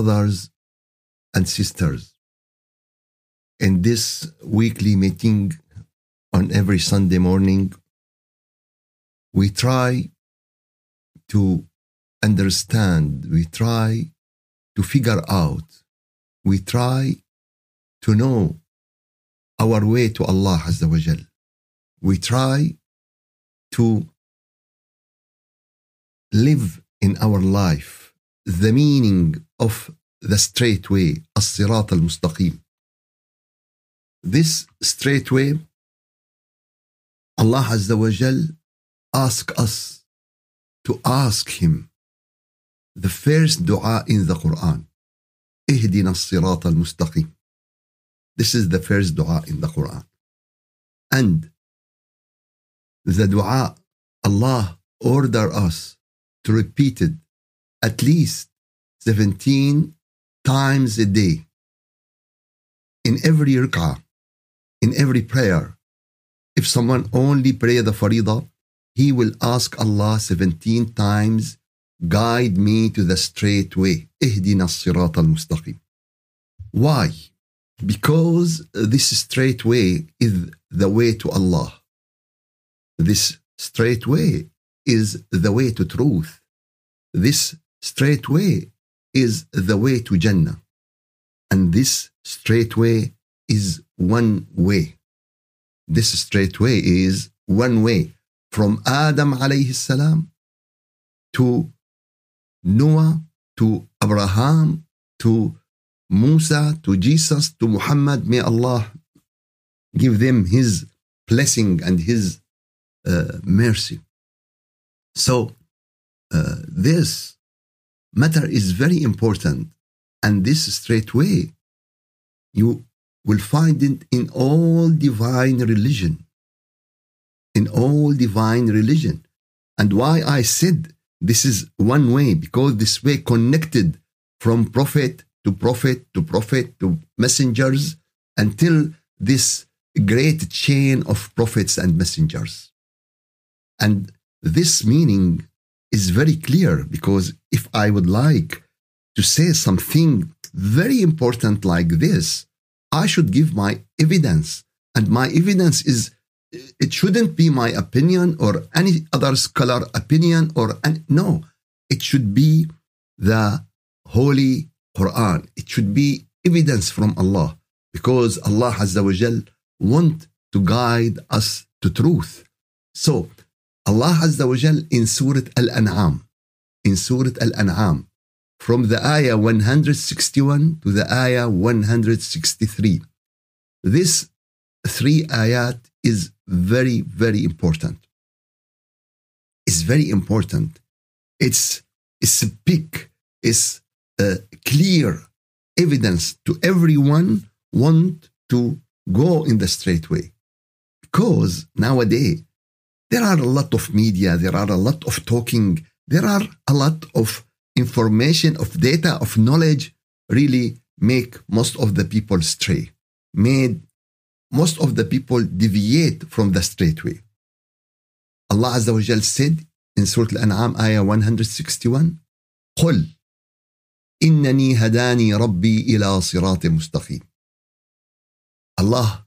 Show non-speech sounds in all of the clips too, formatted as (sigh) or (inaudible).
Brothers and sisters, in this weekly meeting on every Sunday morning, we try to understand, we try to figure out, we try to know our way to Allah Azza wa Jal. We try to live in our life the meaning of the straight way, الصراط المستقيم. This straight way, Allah Azza wa Jal ask us to ask Him the first dua in the Quran. اهدنا الصراط المستقيم. This is the first dua in the Quran. And the dua, Allah order us to repeat it at least 17 times a day. In every rak'ah, in every prayer, if someone only pray the farida, he will ask Allah 17 times, guide me to the straight way. Ihdina sirat al-mustaqim. Why? Because this straight way is the way to Allah. This straight way is the way to truth. This straight way is the way to Jannah. And this straight way is one way. This straight way is one way from Adam alayhi salam to Noah to Abraham to Musa to Jesus to Muhammad. May Allah give them His blessing and His uh, mercy. So, uh, this matter is very important. And this straight way, you will find it in all divine religion. In all divine religion. And why I said this is one way, because this way connected from prophet to prophet to prophet to messengers until this great chain of prophets and messengers. And this meaning is very clear because if I would like to say something very important like this, I should give my evidence. And my evidence is, it shouldn't be my opinion or any other scholar opinion or any, no, it should be the Holy Quran. It should be evidence from Allah because Allah Azza wa Jal want to guide us to truth. So Allah Azza wa Jal in Surah Al-An'am, in Surah Al-An'am, from the ayah 161 to the ayah 163. This three ayat is very, very important. It's very important. It's, it's a big, it's a clear evidence to everyone want to go in the straight way. Because nowadays, there are a lot of media, there are a lot of talking, there are a lot of information, of data, of knowledge really make most of the people stray, made most of the people deviate from the straight way. Allah Azza wa Jal said in Surah Al-An'am, ayah 161, قل إنني هداني ربي إلى صراط مستقيم. Allah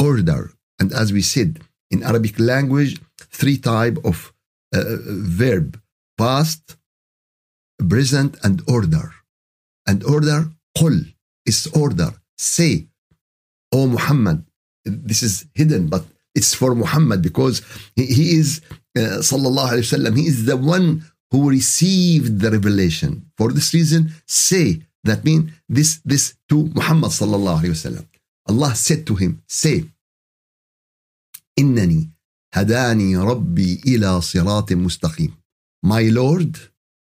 order, and as we said, in Arabic language, three type of uh, verb, past, present, and order. And order, قل, is order. Say, O Muhammad. This is hidden, but it's for Muhammad because he, he is, uh, sallallahu alayhi wasallam, he is the one who received the revelation. For this reason, say, that means this, this to Muhammad sallallahu alayhi wasallam. Allah said to him, say, إنني هداني ربي إلى صراط مستقيم. My Lord,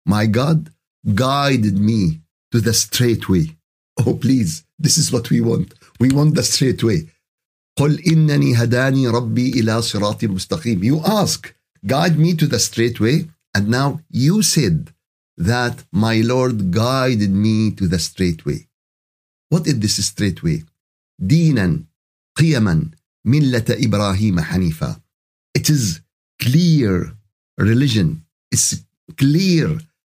my God guided me to the straight way. Oh please, this is what we want. We want the straight way. قل إنني هداني ربي إلى صراط مستقيم. You ask, guide me to the straight way. And now you said that my Lord guided me to the straight way. What is this straight way? دينا قيما millata Ibrahim. It is clear religion. It's clear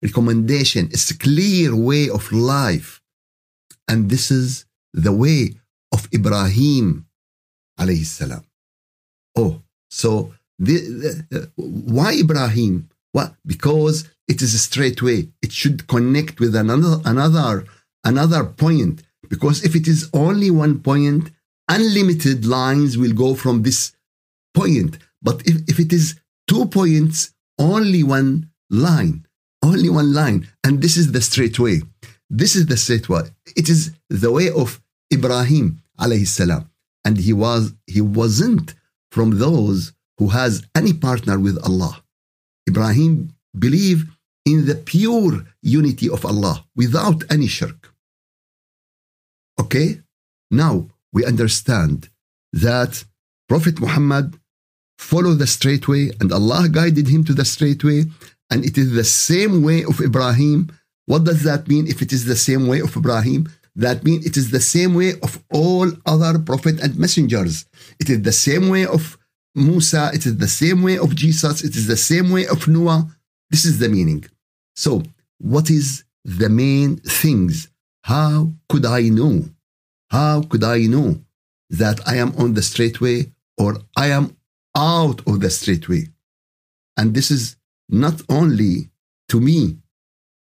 recommendation. It's clear way of life. And this is the way of Ibrahim عليه السلام. Oh, so the, the, why Ibrahim? Well, because it is a straight way. It should connect with another another another point. Because if it is only one point, unlimited lines will go from this point. But if, if it is two points, only one line, only one line. And this is the straight way. This is the straight way. It is the way of Ibrahim alayhi salam. And he was he wasn't from those who has any partner with Allah. Ibrahim believed in the pure unity of Allah without any shirk. Okay? Now we understand that Prophet Muhammad followed the straight way and Allah guided him to the straight way and it is the same way of Ibrahim. What does that mean if it is the same way of Ibrahim? That means it is the same way of all other prophet and messengers. It is the same way of Musa. It is the same way of Jesus. It is the same way of Noah. This is the meaning. So, what is the main things? How could I know? How could I know that I am on the straight way or I am out of the straight way? And this is not only to me,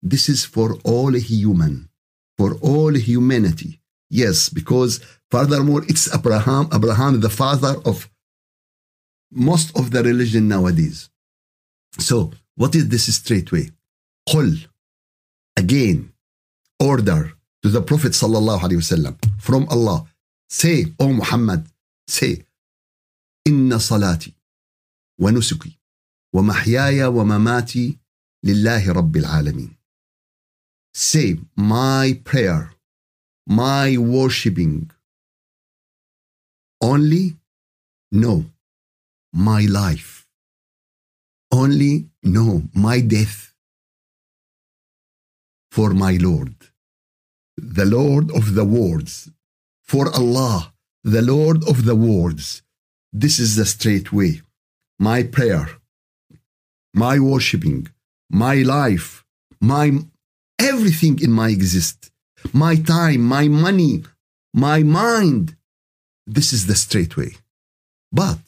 this is for all human, for all humanity. Yes, because furthermore, it's Abraham, Abraham, the father of most of the religion nowadays. So, what is this straight way? قل again order to the Prophet sallallahu alaihi wasallam from Allah. Say, O Muhammad, say, إن صلاتي ونسكي ومحياي ومماتي لله رب العالمين. Say, my prayer, my worshipping, only no, my life, only no, my death for my Lord, the Lord of the worlds, for Allah, the Lord of the worlds. This is the straight way. My prayer, my worshiping, my life, my everything in my exist, my time, my money, my mind. This is the straight way. But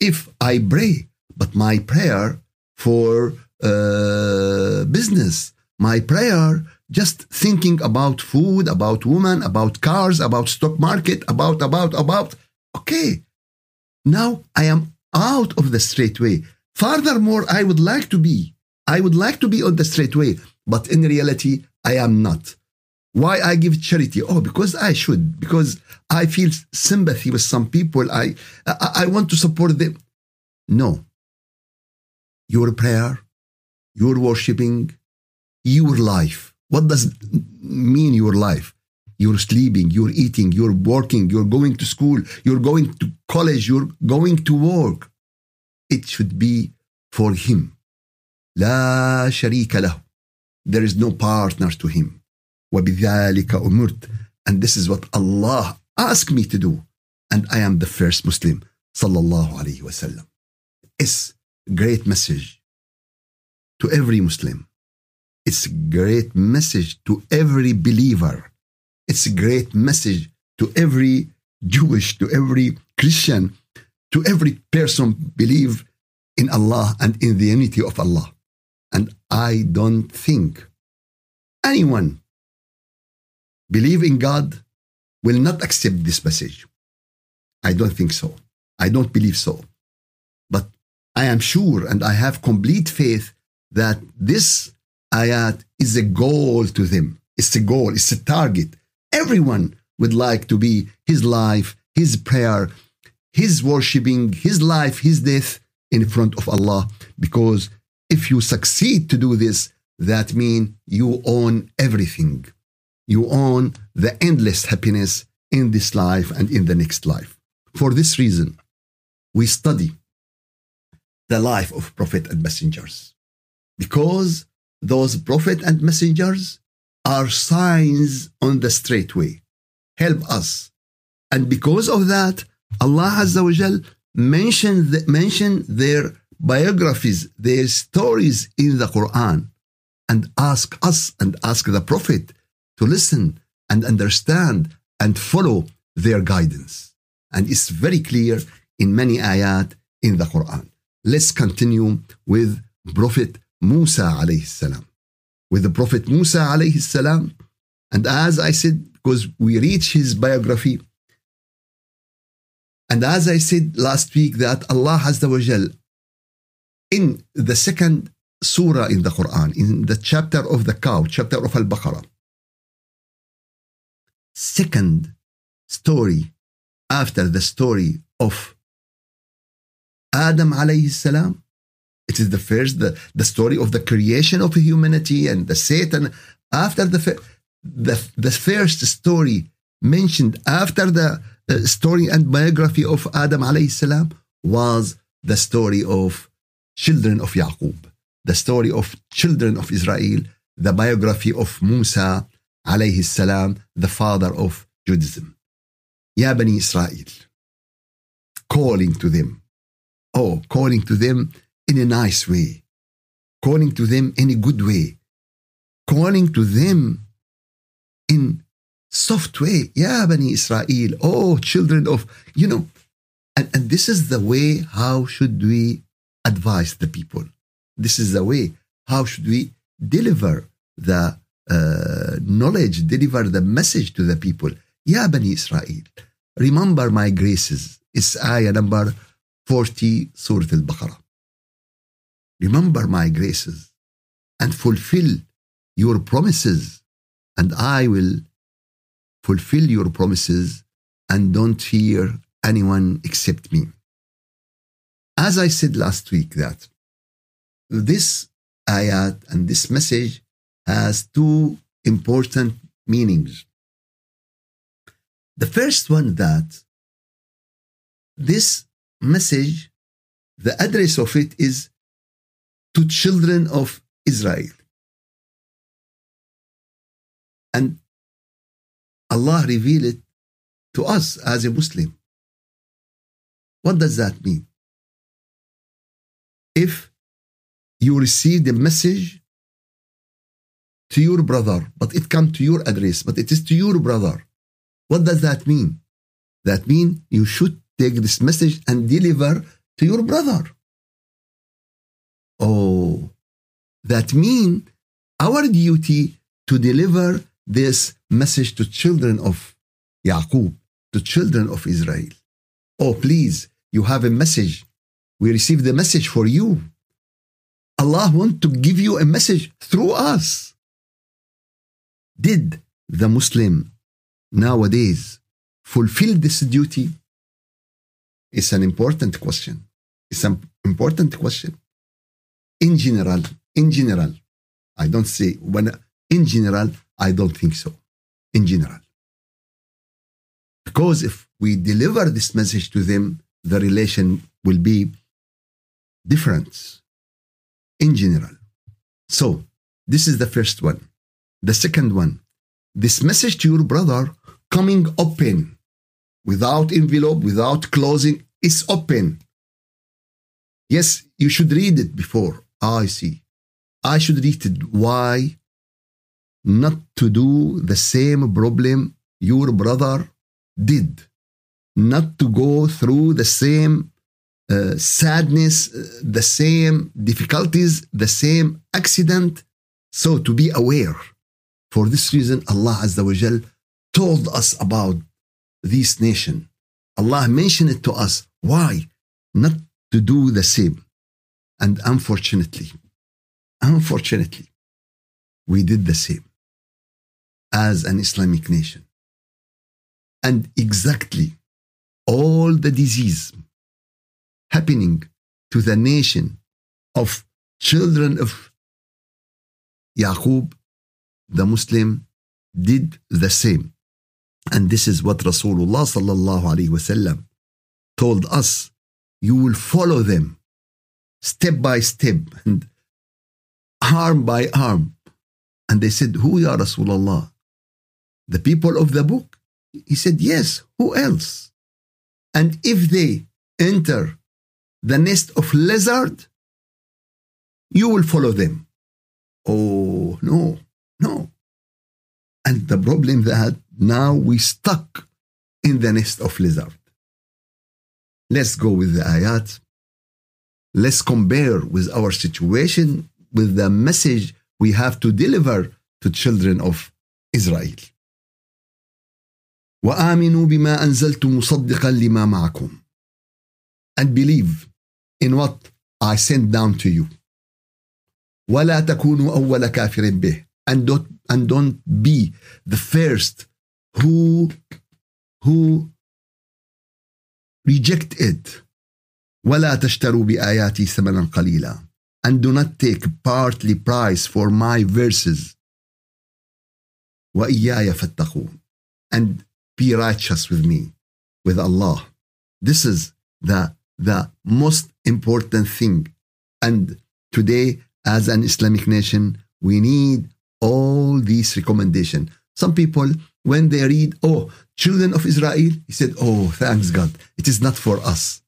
if I pray, but my prayer for uh, business, my prayer just thinking about food, about women, about cars, about stock market, about, about, about. Okay. Now I am out of the straight way. Furthermore, I would like to be. I would like to be on the straight way, but in reality, I am not. Why I give charity? Oh, because I should. Because I feel sympathy with some people. I I, I want to support them. No. Your prayer, your worshiping, your life. What does it mean your life? You're sleeping, you're eating, you're working, you're going to school, you're going to college, you're going to work. It should be for him. لا شريك له. There is no partner to him. وبذلك أمرت. And this is what Allah asked me to do. And I am the first Muslim. Sallallahu alayhi wasallam. It's great message to every Muslim. It's a great message to every believer. It's a great message to every Jewish, to every Christian, to every person believe in Allah and in the unity of Allah. And I don't think anyone believe in God will not accept this message. I don't think so. I don't believe so. But I am sure and I have complete faith that this ayat is a goal to them. It's a goal, it's a target. Everyone would like to be his life, his prayer, his worshiping, his life, his death in front of Allah. Because if you succeed to do this, that means you own everything. You own the endless happiness in this life and in the next life. For this reason, we study the life of prophet and messengers because those prophet and messengers are signs on the straight way. Help us. And because of that, Allah Azza wa Jal mentioned, mentioned their biographies, their stories in the Quran. and ask us and ask the Prophet to listen and understand and follow their guidance. And it's very clear in many ayat in the Quran. Let's continue with Prophet Musa alayhi salam. With the Prophet Musa alayhi salam, and as I said, because we reach his biography, and as I said last week, that Allah Azza wa Jal, in the second surah in the Quran, in the chapter of the cow, chapter of Al Baqarah, second story after the story of Adam alayhi salam. It is the first, the, the story of the creation of humanity and the Satan. After the, the, the first story mentioned after the uh, story and biography of Adam alayhi salam was the story of children of Yaqub, the story of children of Israel, the biography of Musa alayhi salam, the father of Judaism. Ya Bani Israel, calling to them. Oh, calling to them in a nice way, calling to them in a good way, calling to them in soft way. Ya Bani Israel, oh, children of, you know, and, and this is the way how should we advise the people. This is the way how should we deliver the uh, knowledge, deliver the message to the people. Ya Bani Israel, remember my graces. It's ayah number 40, Surah Al Baqarah. Remember my graces and fulfill your promises, and I will fulfill your promises and don't fear anyone except me. As I said last week, that this ayat and this message has two important meanings. The first one that this message, the address of it is to children of Israel. And Allah revealed it to us as a Muslim. What does that mean? If you receive the message to your brother, but it comes to your address, but it is to your brother. What does that mean? That means you should take this message and deliver to your brother. Oh, that means our duty to deliver this message to children of Yaqub, to children of Israel. Oh, please, you have a message. We receive the message for you. Allah want to give you a message through us. Did the Muslim nowadays fulfill this duty? It's an important question. It's an important question. In general, in general, I don't say when in general, I don't think so. In general. Because if we deliver this message to them, the relation will be different in general. So, this is the first one. The second one, this message to your brother coming open, without envelope, without closing, is open. Yes, you should read it before. I see. I should read. Why? Not to do the same problem your brother did. Not to go through the same uh, sadness, uh, the same difficulties, the same accident. So to be aware. For this reason, Allah Azza wa Jal told us about this nation. Allah mentioned it to us. Why? Not to do the same. And unfortunately, unfortunately, we did the same as an Islamic nation. And exactly all the disease happening to the nation of children of Yaqub, the Muslim, did the same. And this is what Rasulullah told us. You will follow them step by step and arm by arm. And they said, Who ya Rasulullah? The people of the book? He said, Yes, who else? And if they enter the nest of lizard, you will follow them. Oh, no, no. And the problem that now we stuck in the nest of lizard. Let's go with the ayat. Let's compare with our situation with the message we have to deliver to children of Israel. وآمنوا بما أنزلت مصدقا لما معكم and believe in what I sent down to you ولا تكونوا أول كافر به and don't, and don't be the first who who reject it ولا تشتروا بآياتي ثمنا قليلا and do not take partly price for my verses وإياي فاتقون and be righteous with me with Allah this is the the most important thing and today as an Islamic nation we need all these recommendations some people when they read oh children of Israel he said oh thanks God it is not for us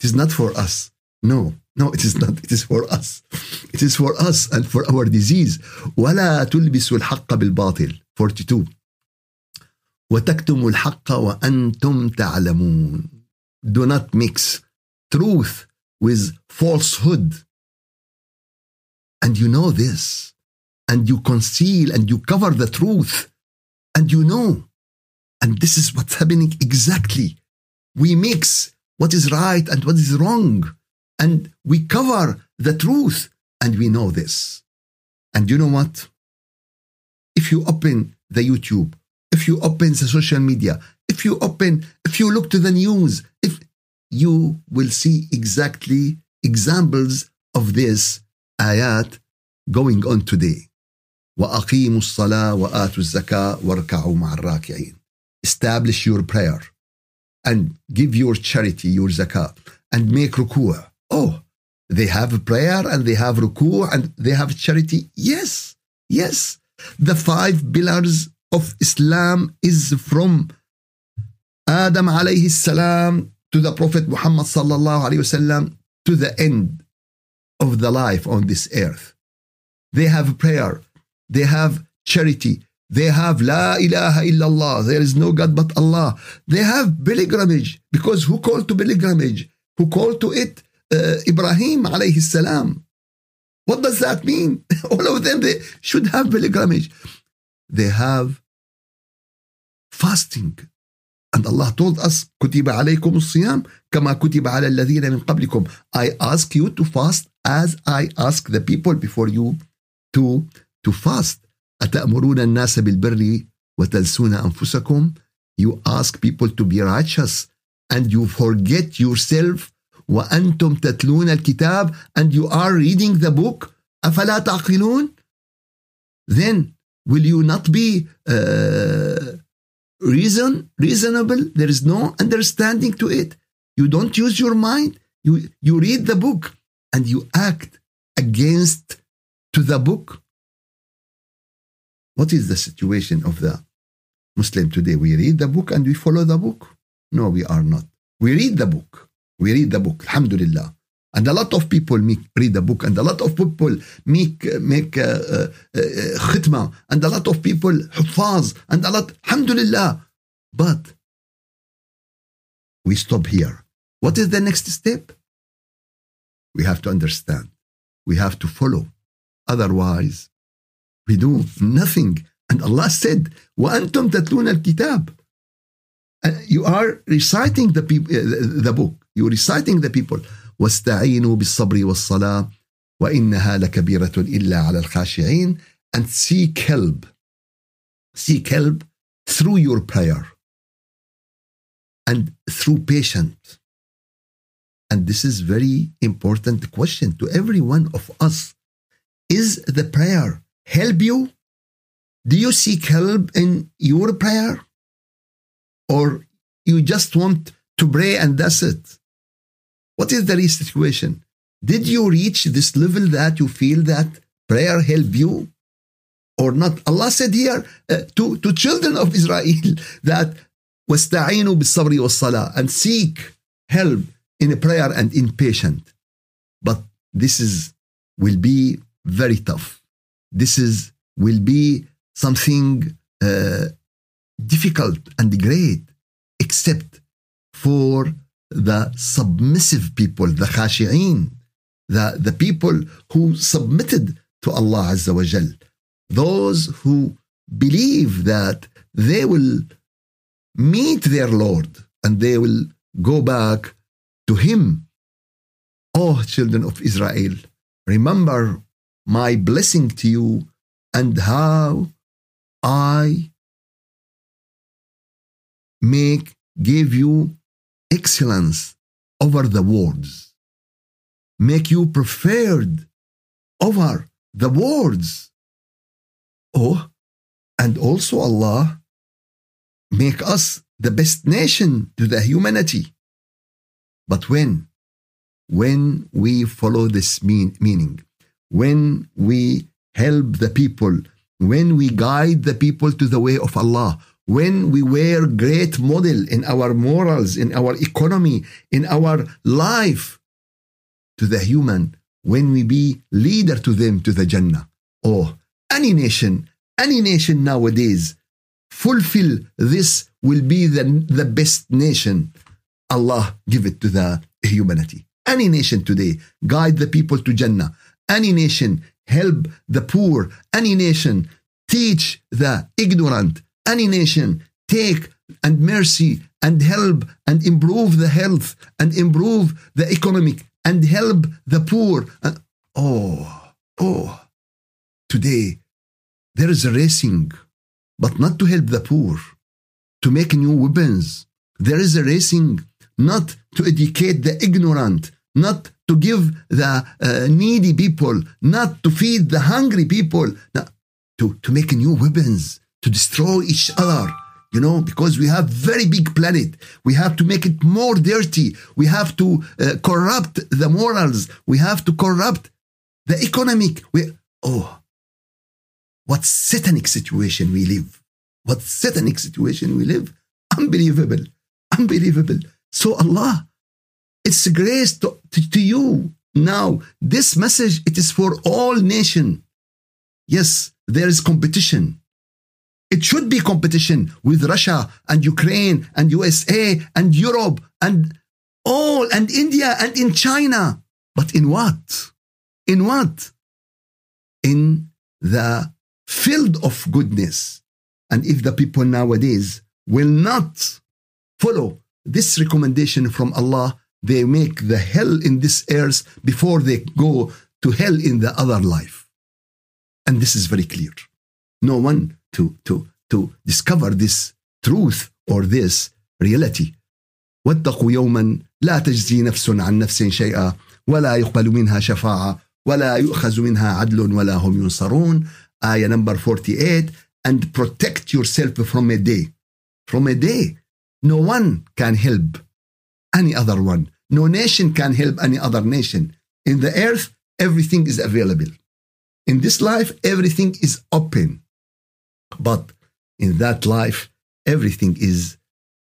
it is not for us no no, it is not. It is for us. It is for us and for our disease. ولا تلبسوا الحق بالباطل. 42. وتكتموا الحق وأنتم تعلمون. Do not mix truth with falsehood. And you know this. And you conceal and you cover the truth. And you know. And this is what's happening exactly. We mix what is right and what is wrong and we cover the truth and we know this. And you know what? If you open the YouTube, if you open the social media, if you open, if you look to the news, if you will see exactly examples of this ayat going on today. وأقيموا الصلاة وآتوا الزكاة واركعوا مع الراكعين. Establish your prayer and give your charity, your zakah, and make ruku'ah Oh, they have prayer and they have ruku and they have charity. Yes, yes. The five pillars of Islam is from Adam alayhi salam to the Prophet Muhammad sallallahu alayhi wasallam to the end of the life on this earth. They have prayer. They have charity. They have La ilaha illallah. There is no God but Allah. They have pilgrimage because who called to pilgrimage? Who called to it? uh, Ibrahim alayhi salam. What does that mean? (laughs) All of them, they should have pilgrimage. They have fasting. And Allah told us, كتب عليكم الصيام كما كتب على الذين من قبلكم. I ask you to fast as I ask the people before you to, to fast. أتأمرون الناس بالبر وتنسون أنفسكم. You ask people to be righteous and you forget yourself وأنتم تتلون الكتاب and you are reading the book أفلا تعقلون then will you not be uh, reason reasonable there is no understanding to it you don't use your mind you you read the book and you act against to the book what is the situation of the muslim today we read the book and we follow the book no we are not we read the book we read the book, alhamdulillah. And a lot of people make, read the book, and a lot of people make make uh, uh, uh, khitma, and a lot of people hufaz, and a lot, alhamdulillah. But we stop here. What is the next step? We have to understand. We have to follow. Otherwise, we do nothing. And Allah said, وَأَنْتُمْ تَتْلُونَ الْكِتَابِ You are reciting the, the book. You're reciting the people واستعينوا بالصبر والصلاة وإنها لكبيرة إلا على الخاشعين and seek help seek help through your prayer and through patience and this is very important question to every one of us is the prayer help you do you seek help in your prayer or you just want to pray and that's it what is the real situation? Did you reach this level that you feel that prayer help you or not? Allah said here uh, to, to children of Israel (laughs) that واستعينوا بالصبر والصلاة and seek help in prayer and in patience. But this is will be very tough. this is will be something uh, difficult and great, except for the submissive people, the khashi'een, the, the people who submitted to Allah Azza wa Jal. Those who believe that they will meet their Lord and they will go back to Him. Oh, children of Israel, remember my blessing to you and how I make give you excellence over the words, make you preferred over the words. Oh, and also Allah make us the best nation to the humanity. But when? When we follow this mean, meaning, when we help the people, when we guide the people to the way of Allah, when we were great model in our morals, in our economy, in our life to the human, when we be leader to them to the Jannah. Oh, any nation, any nation nowadays fulfill this will be the, the best nation. Allah give it to the humanity. Any nation today guide the people to Jannah. Any nation help the poor. Any nation teach the ignorant. Any nation take and mercy and help and improve the health and improve the economic and help the poor. And, oh, oh, today there is a racing but not to help the poor, to make new weapons. There is a racing not to educate the ignorant, not to give the uh, needy people, not to feed the hungry people, no, to, to make new weapons, to destroy each other. You know, because we have very big planet, we have to make it more dirty. We have to uh, corrupt the morals. We have to corrupt the economic. We, oh, what satanic situation we live. What satanic situation we live. Unbelievable. Unbelievable. So Allah, it's a grace to, to, to you. Now, this message, it is for all nation. Yes, there is competition. It should be competition with Russia and Ukraine and USA and Europe and all and India and in China. But in what? In what? In the field of goodness. And if the people nowadays will not follow this recommendation from Allah, they make the hell in this earth before they go to hell in the other life. And this is very clear. No one to, to, to discover this truth or this reality. واتقوا يوما لا تجزي نفس عن نفس شيئا ولا يقبل منها شفاعة ولا يؤخذ منها عدل ولا هم ينصرون ayah number 48, and protect yourself from a day. From a day, no one can help any other one. No nation can help any other nation. In the earth, everything is available. In this life, everything is open. But in that life, everything is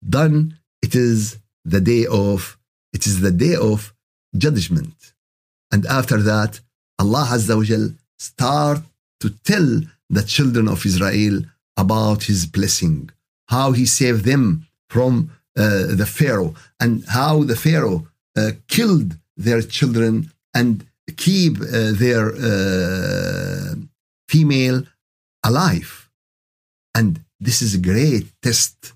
done. It is the day of it is the day of judgment. And after that, Allah Azza wa Jal start to tell the children of Israel about his blessing, how he saved them from the Pharaoh, and how the Pharaoh uh, killed their children and keep uh, their uh, female alive. And this is a great test.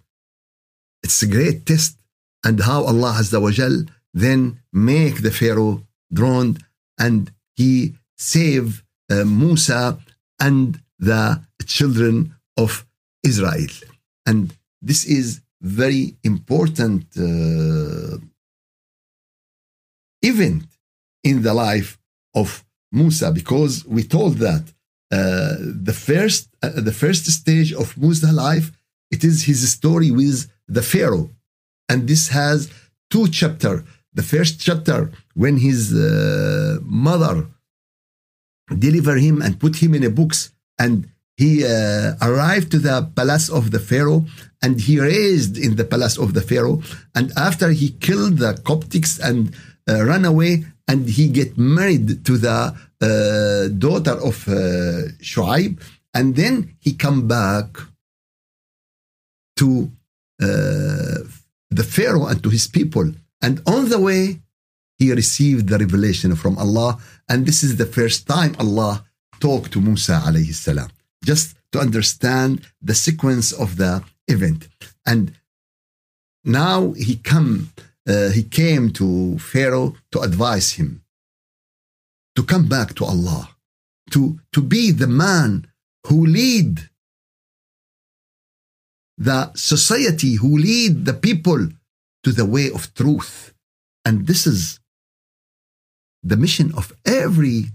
It's a great test. And how Allah Azza wa Jal then make the Pharaoh drowned and he save uh, Musa and the children of Israel. And this is very important uh, event in the life of Musa because we told that uh, the first uh, the first stage of Musa's life it is his story with the Pharaoh, and this has two chapter. The first chapter when his uh, mother deliver him and put him in a box and he uh, arrived to the palace of the pharaoh and he raised in the palace of the pharaoh and after he killed the coptics and uh, ran away and he get married to the uh, daughter of uh, Shu'aib, and then he come back to uh, the Pharaoh and to his people. And on the way, he received the revelation from Allah. And this is the first time Allah talked to Musa alayhi salam, just to understand the sequence of the event. And now he come, uh, he came to Pharaoh to advise him to come back to Allah, to, to be the man who lead the society, who lead the people to the way of truth. And this is the mission of every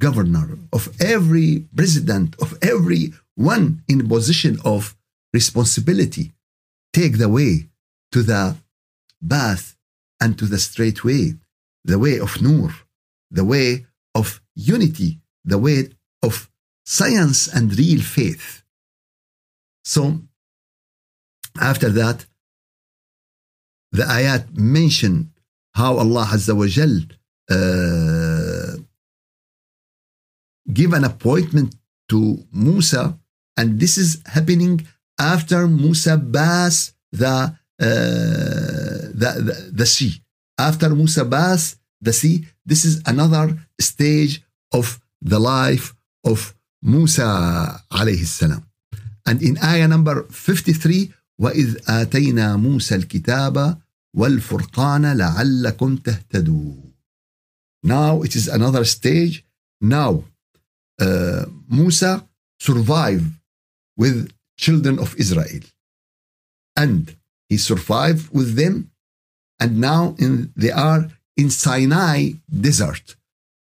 governor, of every president, of every one in position of responsibility. Take the way to the path and to the straight way, the way of Nur, the way of unity, the way of science and real faith. So, after that, the ayat mention how Allah Azza wa Jal uh, give an appointment to Musa, and this is happening after Musa passed the, uh, the, the, the sea. After Musa passed the sea, this is another stage of the life of Musa alayhi salam. And in ayah number 53, وإذ آتينا موسى الكتاب والفرقان لعلكم تهتدون. Now it is another stage. Now uh, Musa survived with children of Israel. And he survived with them. And now in, they are in Sinai desert.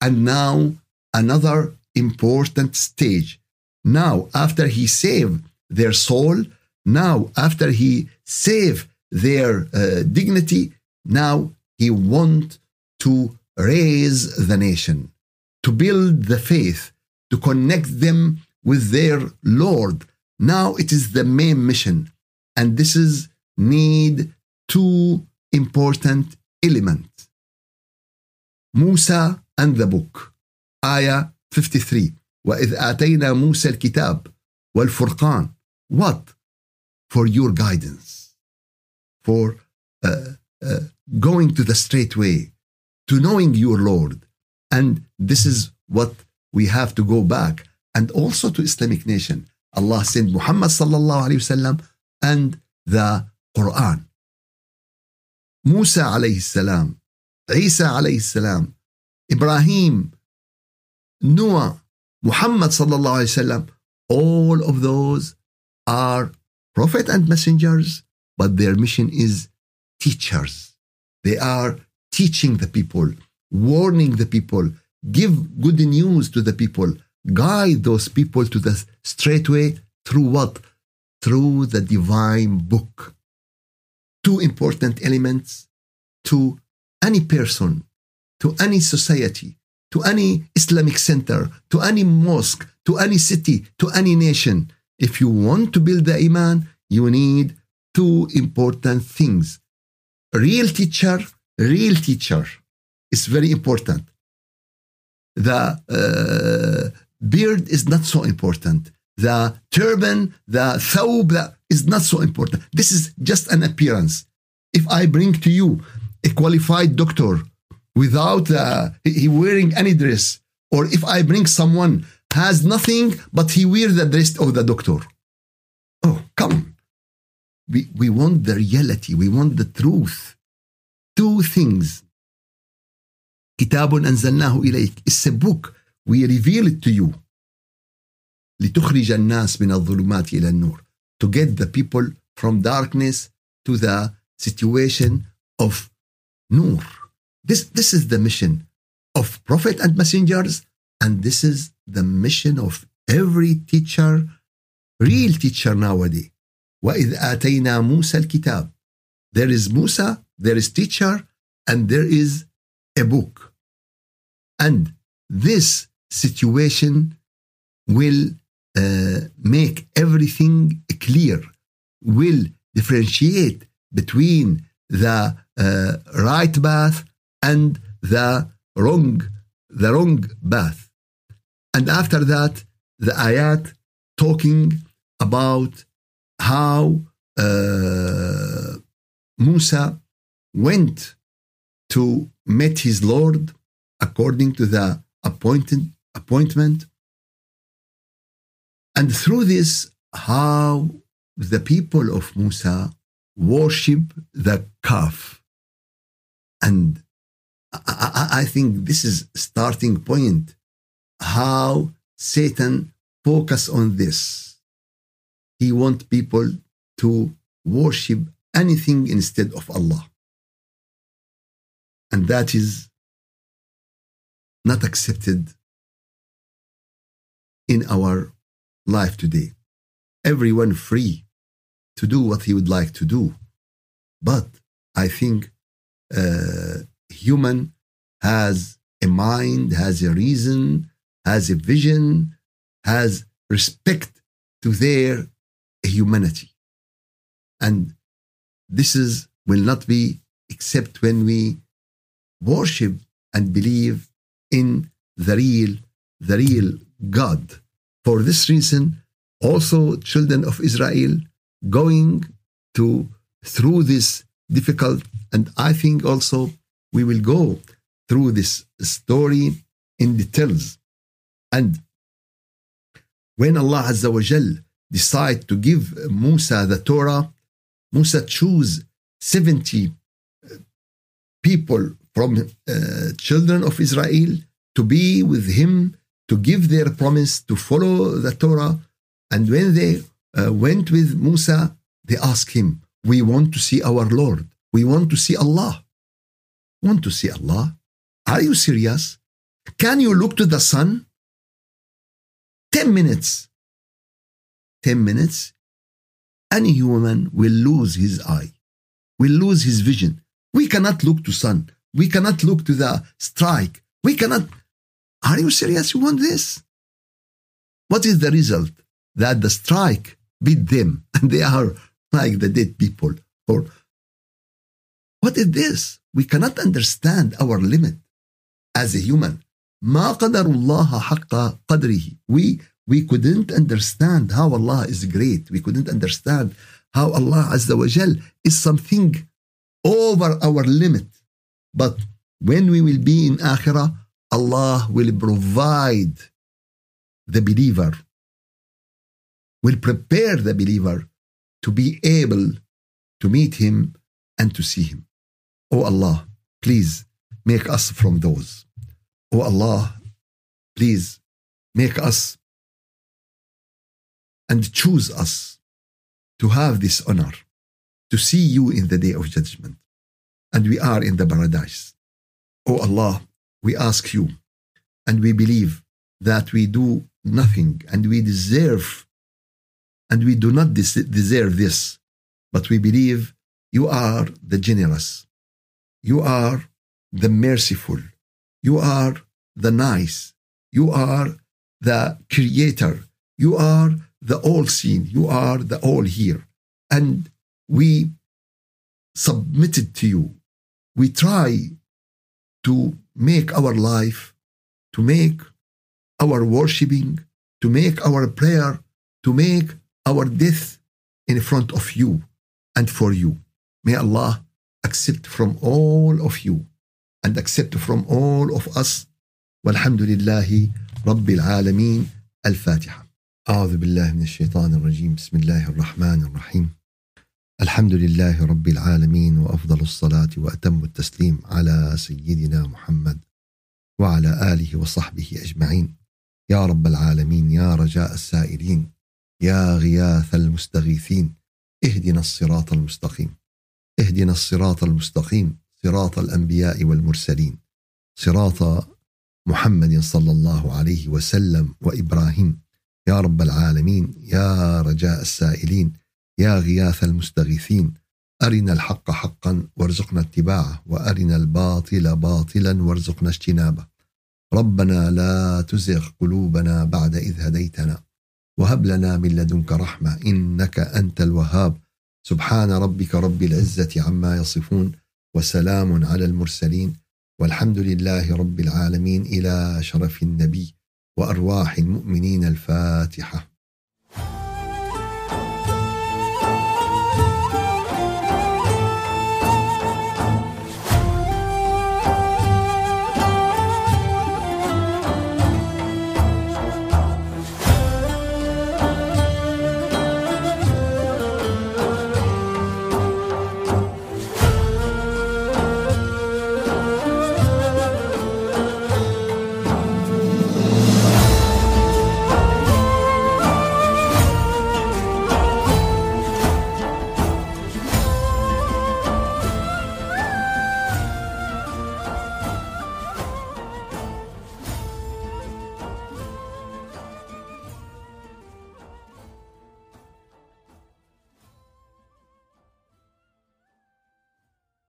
And now another important stage. Now, after he saved their soul, now after he saved their uh, dignity, now he want to raise the nation, to build the faith, to connect them with their Lord. Now it is the main mission, and this is need two important elements. Musa and the book. Ayah 53. وإذ آتينا موسى الكتاب والفرقان. What? For your guidance. For uh, uh, going to the straight way. To knowing your Lord. And this is what we have to go back. And also to Islamic nation. Allah sent Muhammad sallallahu alayhi wasallam and the Quran. Musa alayhi salam. Isa alayhi salam. Ibrahim Noah, Muhammad sallallahu alaihi wasallam, all of those are prophet and messengers, but their mission is teachers. They are teaching the people, warning the people, give good news to the people, guide those people to the straight way through what? Through the divine book. Two important elements to any person, to any society, to any Islamic center, to any mosque, to any city, to any nation. If you want to build the Iman, you need two important things. Real teacher, real teacher is very important. The uh, beard is not so important. The turban, the thawb is not so important. This is just an appearance. If I bring to you a qualified doctor without uh, he wearing any dress, or if I bring someone has nothing but he wear the dress of the doctor. Oh, come. We, we want the reality. We want the truth. Two things. كتاب أنزلناه إليك. It's a book. We reveal it to you. لتخرج الناس من الظلمات إلى النور. To get the people from darkness to the situation of nur. This, this is the mission of prophet and messengers, and this is the mission of every teacher, real teacher nowadays. وَإِذْ آتَيْنَا مُوسَى الْكِتَابِ There is Musa, there is teacher, and there is a book. And this situation will uh, make everything clear, will differentiate between the uh, right path and the wrong, the wrong path. And after that, the ayat talking about how uh, Musa went to meet his Lord according to the appointed appointment. And through this, how the people of Musa worship the calf. And I, I think this is starting point how Satan focus on this. He want people to worship anything instead of Allah. And that is not accepted in our life today. Everyone free to do what he would like to do. But I think uh, human has a mind, has a reason, has a vision, has respect to their humanity. And this is will not be except when we worship and believe in the real, the real God. For this reason, also children of Israel going to through this difficult, and I think also we will go through this story in details. And when Allah Azza wa Jal decide to give Musa the Torah, Musa choose 70 people from uh, children of Israel to be with him, to give their promise, to follow the Torah. And when they uh, went with Musa, they asked him, We want to see our Lord. We want to see Allah. Want to see Allah? Are you serious? Can you look to the sun? 10 minutes. 10 minutes. Any human will lose his eye, will lose his vision. We cannot look to sun. We cannot look to the strike. We cannot. Are you serious? You want this? What is the result? That the strike beat them (laughs) and they are like the dead people. Or what is this? We cannot understand our limit as a human. ما قدر الله حق قدره. We we couldn't understand how Allah is great. We couldn't understand how Allah Azza wa Jal is something over our limit. But when we will be in Akhirah, Allah will provide the believer, will prepare the believer to be able to meet him and to see him. Oh Allah, please make us from those. Oh Allah, please make us and choose us to have this honor, to see you in the day of judgment. And we are in the paradise. Oh Allah, we ask you and we believe that we do nothing and we deserve and we do not des- deserve this, but we believe you are the generous, you are the merciful, you are the nice, you are the creator, you are the all seen, you are the all here. And we submitted to you We try to make our life, to make our worshiping, to make our prayer, to make our death in front of you and for you. May Allah accept from all of you and accept from all of us. والحمد لله رب العالمين الفاتحة. أعوذ بالله من الشيطان الرجيم بسم الله الرحمن الرحيم. الحمد لله رب العالمين وأفضل الصلاة وأتم التسليم على سيدنا محمد وعلى آله وصحبه أجمعين. يا رب العالمين يا رجاء السائلين يا غياث المستغيثين اهدنا الصراط المستقيم اهدنا الصراط المستقيم صراط الأنبياء والمرسلين صراط محمد صلى الله عليه وسلم وإبراهيم يا رب العالمين يا رجاء السائلين يا غياث المستغيثين أرنا الحق حقا وارزقنا اتباعه وأرنا الباطل باطلا وارزقنا اجتنابه. ربنا لا تزغ قلوبنا بعد إذ هديتنا وهب لنا من لدنك رحمة إنك أنت الوهاب. سبحان ربك رب العزة عما يصفون وسلام على المرسلين والحمد لله رب العالمين إلى شرف النبي وأرواح المؤمنين الفاتحة.